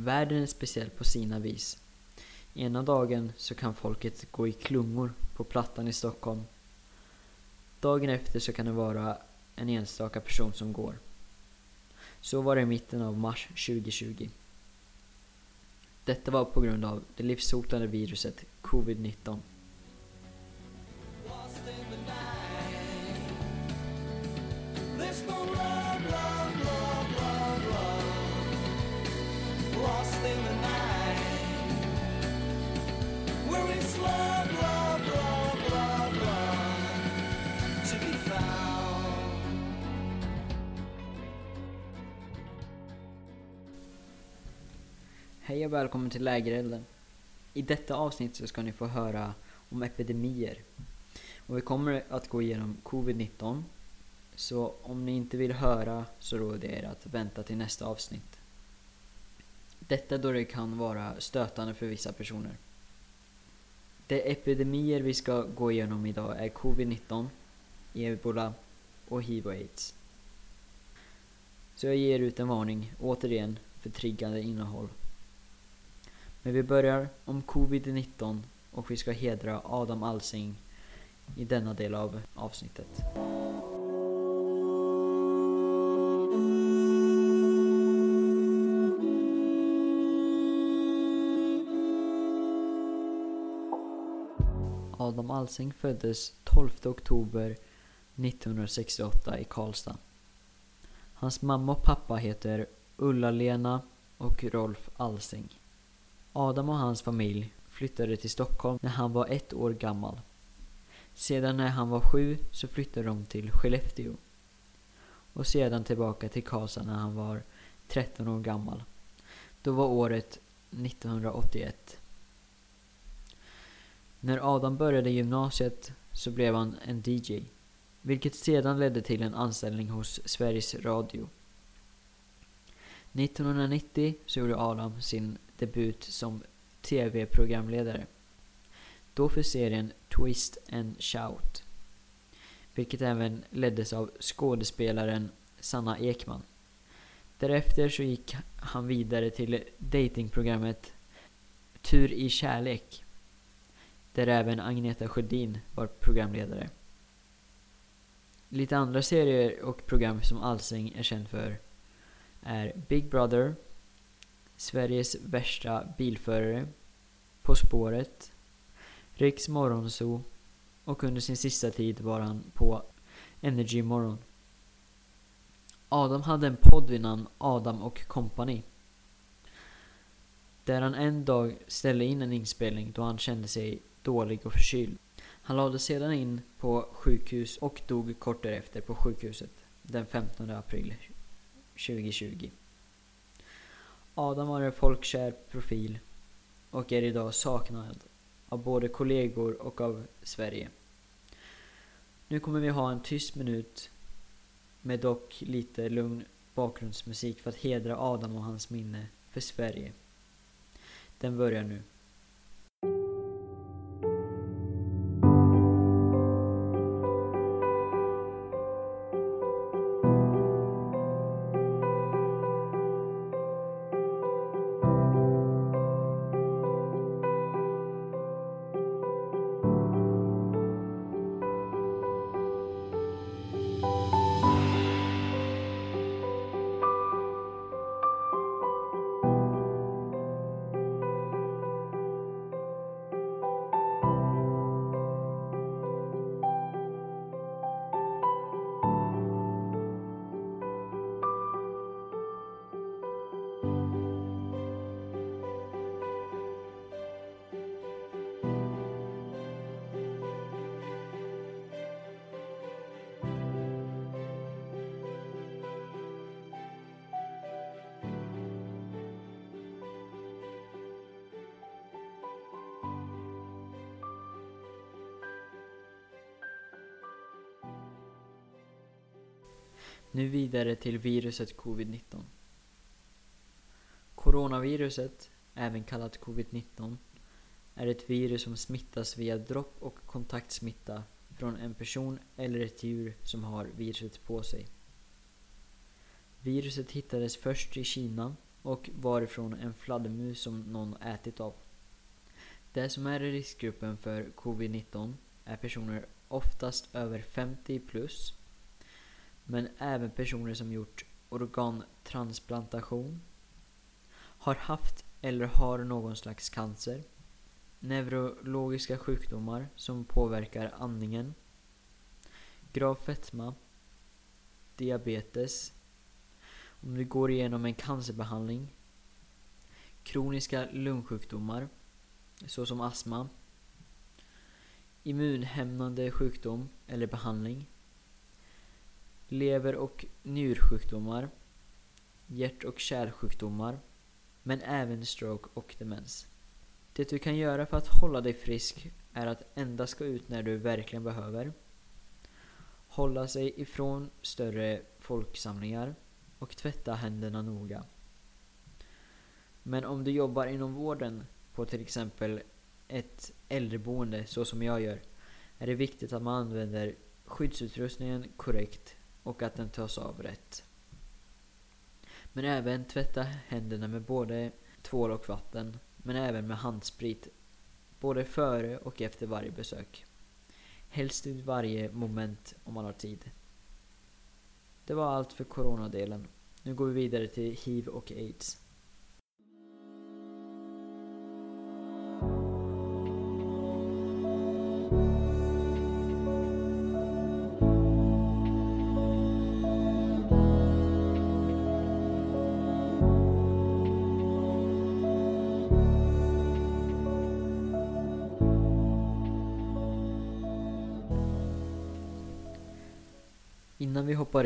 Världen är speciell på sina vis. Ena dagen så kan folket gå i klungor på Plattan i Stockholm. Dagen efter så kan det vara en enstaka person som går. Så var det i mitten av mars 2020. Detta var på grund av det livshotande viruset covid-19. Lost in the night. There's no love, Hej och välkommen till Lägerelden. I detta avsnitt så ska ni få höra om epidemier. Och vi kommer att gå igenom covid-19. Så om ni inte vill höra så råder jag er att vänta till nästa avsnitt. Detta då det kan vara stötande för vissa personer. De epidemier vi ska gå igenom idag är covid-19, ebola och hiv och aids. Så jag ger ut en varning, återigen, för triggande innehåll. Men vi börjar om covid-19 och vi ska hedra Adam Alsing i denna del av avsnittet. Adam Alsing föddes 12 oktober 1968 i Karlstad. Hans mamma och pappa heter Ulla-Lena och Rolf Alsing. Adam och hans familj flyttade till Stockholm när han var ett år gammal. Sedan när han var sju så flyttade de till Skellefteå. Och sedan tillbaka till Karlstad när han var 13 år gammal. Då var året 1981. När Adam började gymnasiet så blev han en DJ. Vilket sedan ledde till en anställning hos Sveriges Radio. 1990 så gjorde Adam sin debut som TV-programledare. Då för serien Twist and Shout. Vilket även leddes av skådespelaren Sanna Ekman. Därefter så gick han vidare till datingprogrammet Tur i kärlek. Där även Agneta Sjödin var programledare. Lite andra serier och program som Alsing är känd för är Big Brother, Sveriges värsta bilförare, På spåret, Riks Morgonzoo och under sin sista tid var han på Energy Morgon. Adam hade en podd vid namn Adam och Company. Där han en dag ställde in en inspelning då han kände sig dålig och förkyld. Han lades sedan in på sjukhus och dog kort därefter på sjukhuset den 15 april 2020. Adam var en folkkär profil och är idag saknad av både kollegor och av Sverige. Nu kommer vi ha en tyst minut med dock lite lugn bakgrundsmusik för att hedra Adam och hans minne för Sverige. Den börjar nu. Nu vidare till viruset covid-19. Coronaviruset, även kallat covid-19, är ett virus som smittas via dropp och kontaktsmitta från en person eller ett djur som har viruset på sig. Viruset hittades först i Kina och varifrån en fladdermus som någon ätit av. Det som är i riskgruppen för covid-19 är personer oftast över 50 plus men även personer som gjort organtransplantation, har haft eller har någon slags cancer, neurologiska sjukdomar som påverkar andningen, grav fetma, diabetes, om du går igenom en cancerbehandling, kroniska lungsjukdomar såsom astma, immunhämmande sjukdom eller behandling, lever och njursjukdomar, hjärt och kärlsjukdomar, men även stroke och demens. Det du kan göra för att hålla dig frisk är att endast gå ut när du verkligen behöver, hålla sig ifrån större folksamlingar och tvätta händerna noga. Men om du jobbar inom vården på till exempel ett äldreboende så som jag gör är det viktigt att man använder skyddsutrustningen korrekt och att den tas av rätt. Men även tvätta händerna med både tvål och vatten, men även med handsprit. Både före och efter varje besök. Helst vid varje moment om man har tid. Det var allt för coronadelen. Nu går vi vidare till hiv och aids.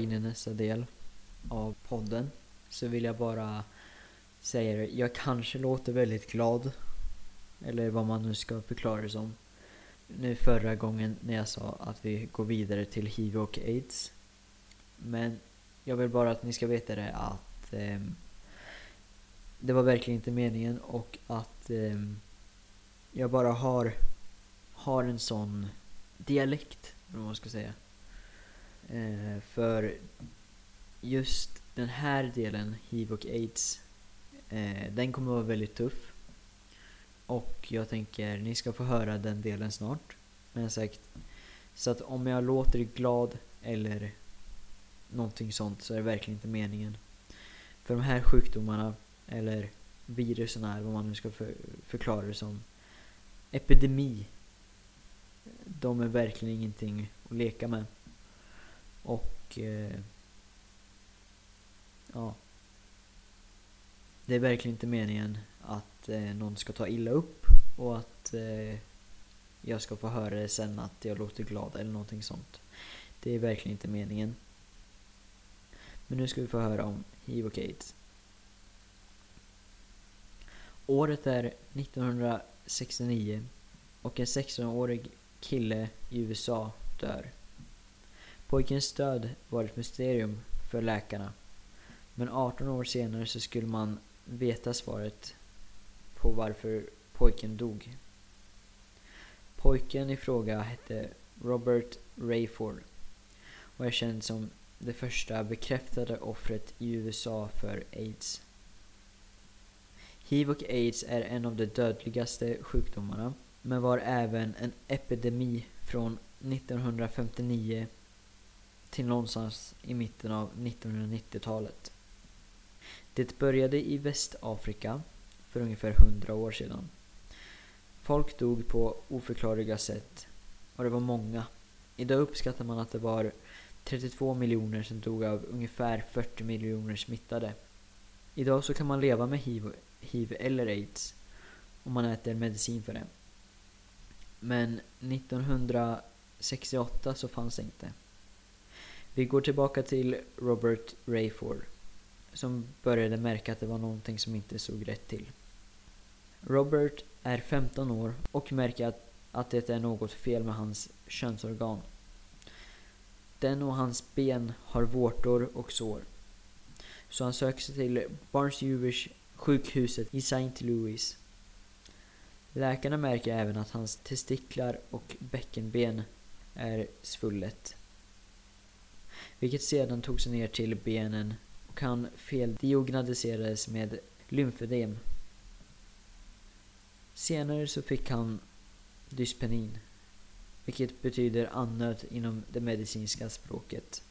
In i nästa del av podden så vill jag bara säga det. Jag kanske låter väldigt glad. Eller vad man nu ska förklara det som. Nu förra gången när jag sa att vi går vidare till hiv och aids. Men jag vill bara att ni ska veta det att eh, det var verkligen inte meningen och att eh, jag bara har, har en sån dialekt, eller vad man ska säga. Eh, för just den här delen, hiv och aids, eh, den kommer vara väldigt tuff. Och jag tänker, ni ska få höra den delen snart. Men sagt, så att om jag låter glad eller någonting sånt så är det verkligen inte meningen. För de här sjukdomarna, eller virusen är vad man nu ska för, förklara det som, epidemi. De är verkligen ingenting att leka med. Och eh, ja. Det är verkligen inte meningen att eh, någon ska ta illa upp och att eh, jag ska få höra det sen att jag låter glad eller någonting sånt. Det är verkligen inte meningen. Men nu ska vi få höra om hiv och aids. Året är 1969 och en 16-årig kille i USA dör. Pojkens död var ett mysterium för läkarna. Men 18 år senare så skulle man veta svaret på varför pojken dog. Pojken i fråga hette Robert Rayford och är känd som det första bekräftade offret i USA för aids. Hiv och aids är en av de dödligaste sjukdomarna men var även en epidemi från 1959 till någonstans i mitten av 1990-talet. Det började i Västafrika för ungefär 100 år sedan. Folk dog på oförklarliga sätt och det var många. Idag uppskattar man att det var 32 miljoner som dog av ungefär 40 miljoner smittade. Idag så kan man leva med HIV, HIV eller aids om man äter medicin för det. Men 1968 så fanns det inte. Vi går tillbaka till Robert Rayford som började märka att det var någonting som inte såg rätt till. Robert är 15 år och märker att, att det är något fel med hans könsorgan. Den och hans ben har vårtor och sår. Så han söker sig till Barnes Jewish sjukhuset i St. Louis. Läkarna märker även att hans testiklar och bäckenben är svullet. Vilket sedan tog sig ner till benen och han feldiagnostiserades med lymfödem. Senare så fick han dyspenin, vilket betyder andnöd inom det medicinska språket.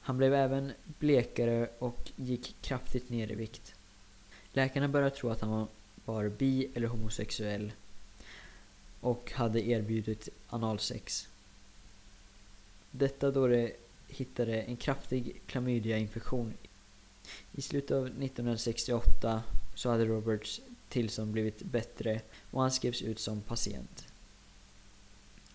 Han blev även blekare och gick kraftigt ner i vikt. Läkarna började tro att han var bi eller homosexuell och hade erbjudit analsex. Detta då de hittade en kraftig klamydiainfektion. I slutet av 1968 så hade Roberts tillstånd blivit bättre och han skrevs ut som patient.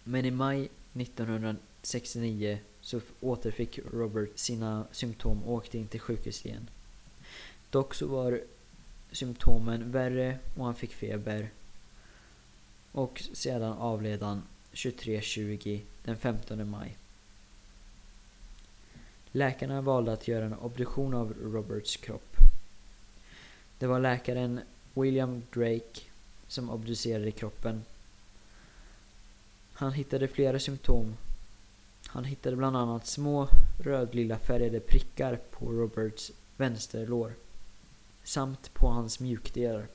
Men i maj 1969 så återfick Robert sina symptom och åkte in till sjukhus igen. Dock så var symptomen värre och han fick feber. Och sedan avled han 23.20 den 15 maj. Läkarna valde att göra en obduktion av Roberts kropp. Det var läkaren William Drake som obducerade kroppen. Han hittade flera symptom. Han hittade bland annat små rödlila färgade prickar på Roberts vänsterlår samt på hans mjukdelar.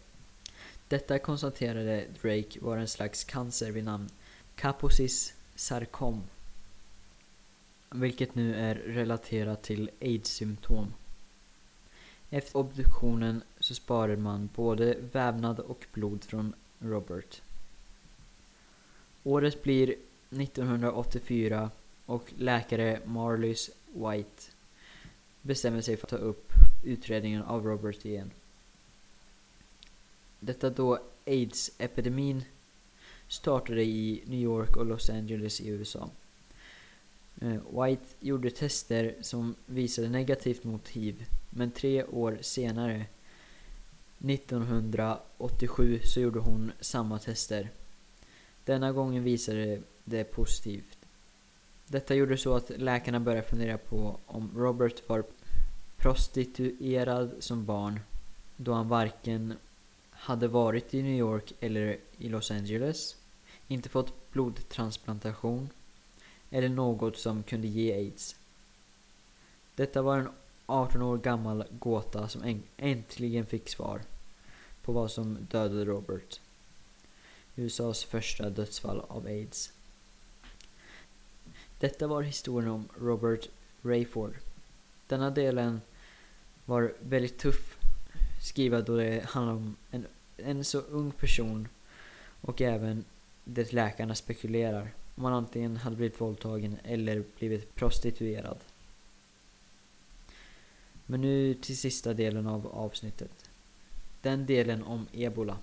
Detta konstaterade Drake var en slags cancer vid namn Kaposis sarkom vilket nu är relaterat till aids-symptom. Efter obduktionen så sparade man både vävnad och blod från Robert. Året blir 1984 och läkare Marlys White bestämmer sig för att ta upp utredningen av Robert igen. Detta då aids-epidemin startade i New York och Los Angeles i USA. Eh, White gjorde tester som visade negativt mot hiv, men tre år senare, 1987, så gjorde hon samma tester. Denna gången visade det positivt. Detta gjorde så att läkarna började fundera på om Robert var prostituerad som barn då han varken hade varit i New York eller i Los Angeles, inte fått blodtransplantation eller något som kunde ge aids. Detta var en 18 år gammal gåta som äntligen fick svar på vad som dödade Robert. USAs första dödsfall av aids. Detta var historien om Robert Rayford. Denna delen var väldigt tuff skriva då det handlar om en, en så ung person och även det läkarna spekulerar om man antingen hade blivit våldtagen eller blivit prostituerad. Men nu till sista delen av avsnittet. Den delen om ebola.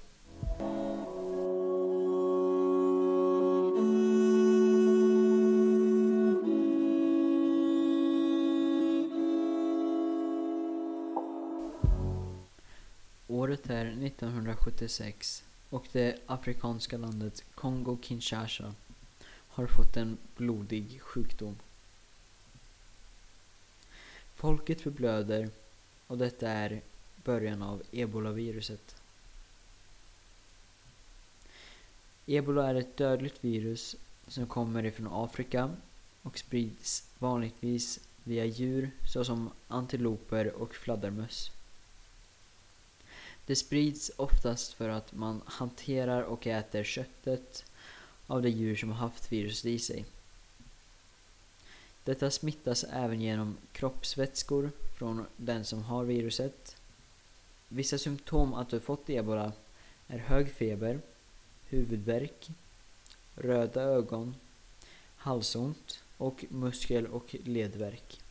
Året är 1976 och det afrikanska landet Kongo-Kinshasa har fått en blodig sjukdom. Folket förblöder och detta är början av ebolaviruset. Ebola är ett dödligt virus som kommer ifrån Afrika och sprids vanligtvis via djur såsom antiloper och fladdermöss. Det sprids oftast för att man hanterar och äter köttet av de djur som har haft viruset i sig. Detta smittas även genom kroppsvätskor från den som har viruset. Vissa symptom att du fått ebola är hög feber, huvudvärk, röda ögon, halsont och muskel och ledvärk.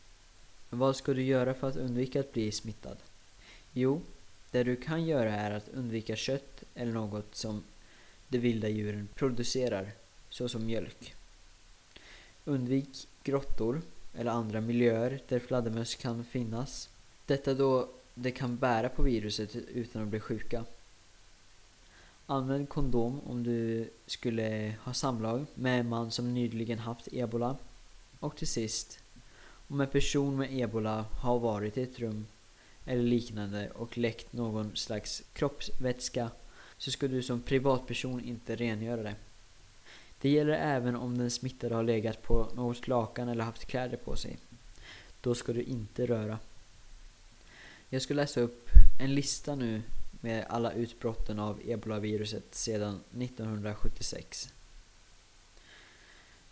Vad ska du göra för att undvika att bli smittad? Jo, det du kan göra är att undvika kött eller något som de vilda djuren producerar, såsom mjölk. Undvik grottor eller andra miljöer där fladdermöss kan finnas. Detta då de kan bära på viruset utan att bli sjuka. Använd kondom om du skulle ha samlag med en man som nyligen haft ebola. Och till sist, om en person med ebola har varit i ett rum eller liknande och läckt någon slags kroppsvätska så ska du som privatperson inte rengöra det. Det gäller även om den smittade har legat på något lakan eller haft kläder på sig. Då ska du inte röra. Jag ska läsa upp en lista nu med alla utbrotten av ebolaviruset sedan 1976.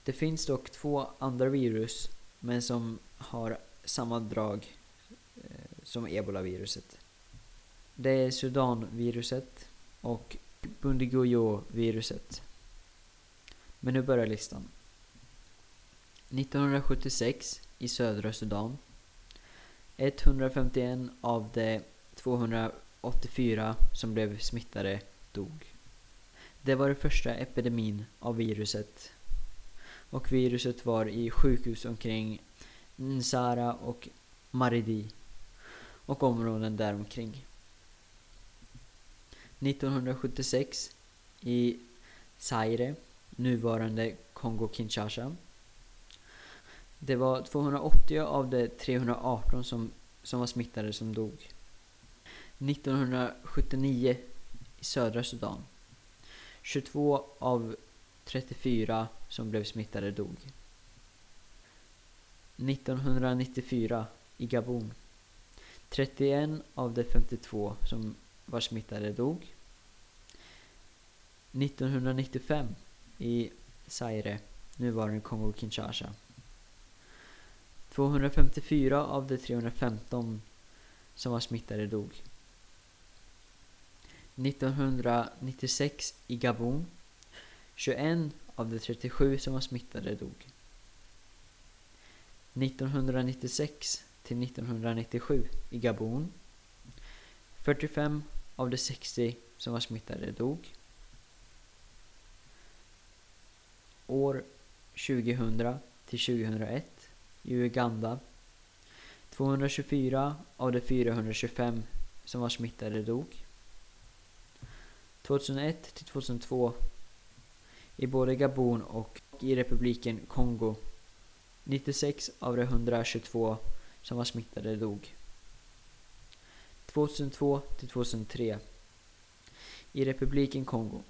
Det finns dock två andra virus men som har samma drag eh, som ebolaviruset. Det är Sudanviruset och Bundiguyo-viruset. Men nu börjar listan. 1976 i södra Sudan. 151 av de 284 som blev smittade dog. Det var den första epidemin av viruset. Och viruset var i sjukhus omkring Nsara och Maridi och områden däromkring. 1976 i Zaire, nuvarande Kongo-Kinshasa. Det var 280 av de 318 som, som var smittade som dog. 1979 i södra Sudan. 22 av 34 som blev smittade dog. 1994 i Gabon. 31 av de 52 som var smittade dog. 1995 i Zaire, nuvarande Kongo-Kinshasa. 254 av de 315 som var smittade dog. 1996 i Gabon. 21 av de 37 som var smittade dog. 1996 till 1997 i Gabon. 45 av de 60 som var smittade dog. År 2000 till 2001 i Uganda. 224 av de 425 som var smittade dog. 2001 till 2002 i både Gabon och i republiken Kongo. 96 av de 122 som var smittade dog. 2002 till 2003 i republiken Kongo.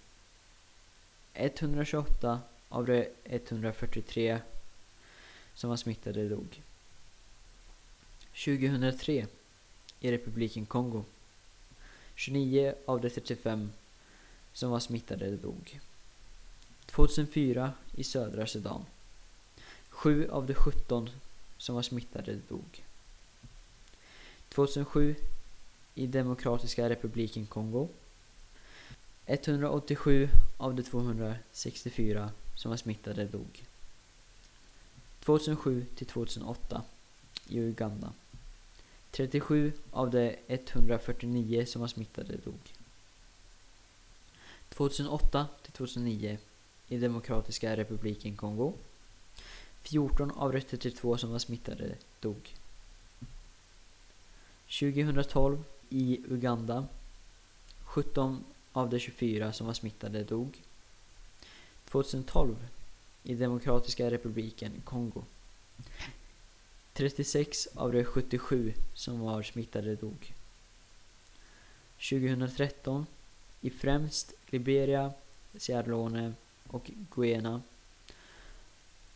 128 av de 143 som var smittade dog. 2003 i republiken Kongo. 29 av de 35 som var smittade dog. 2004 i södra Sudan. 7 av de 17 som var smittade dog. 2007 i Demokratiska republiken Kongo. 187 av de 264 som var smittade dog. 2007 till 2008 i Uganda. 37 av de 149 som var smittade dog. 2008 till 2009 i Demokratiska republiken Kongo. 14 av de 32 som var smittade dog. 2012 i Uganda. 17 av de 24 som var smittade dog. 2012 i Demokratiska republiken Kongo. 36 av de 77 som var smittade dog. 2013 i främst Liberia, Sierra Leone och Guinea.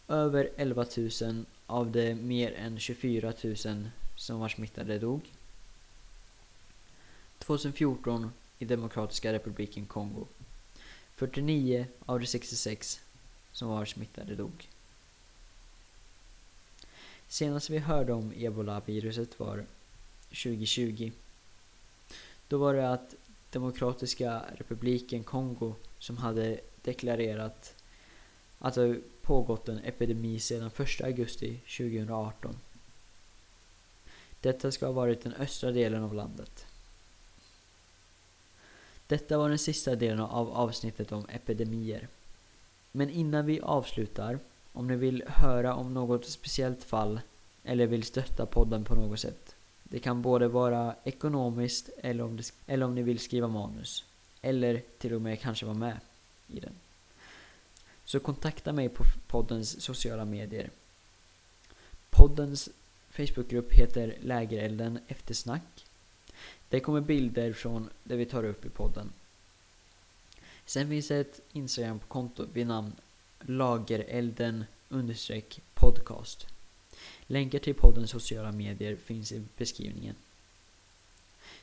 Över 11 000 av de mer än 24 000 som var smittade dog. 2014 i Demokratiska republiken Kongo. 49 av de 66 som var smittade dog. Senast vi hörde om ebola-viruset var 2020. Då var det att Demokratiska republiken Kongo som hade deklarerat att det pågått en epidemi sedan 1 augusti 2018. Detta ska ha varit den östra delen av landet. Detta var den sista delen av avsnittet om epidemier. Men innan vi avslutar, om ni vill höra om något speciellt fall eller vill stötta podden på något sätt. Det kan både vara ekonomiskt eller om, det, eller om ni vill skriva manus. Eller till och med kanske vara med i den. Så kontakta mig på poddens sociala medier. Poddens Facebookgrupp heter Lägerelden Eftersnack. Det kommer bilder från det vi tar upp i podden. Sen finns det ett Instagram-konto vid namn lagerelden-podcast. Länkar till poddens sociala medier finns i beskrivningen.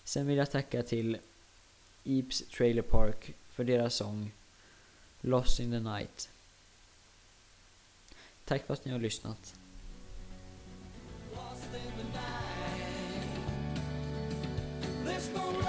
Sen vill jag tacka till Eeps Trailer Park för deras sång Lost in the Night. Tack för att ni har lyssnat. There's no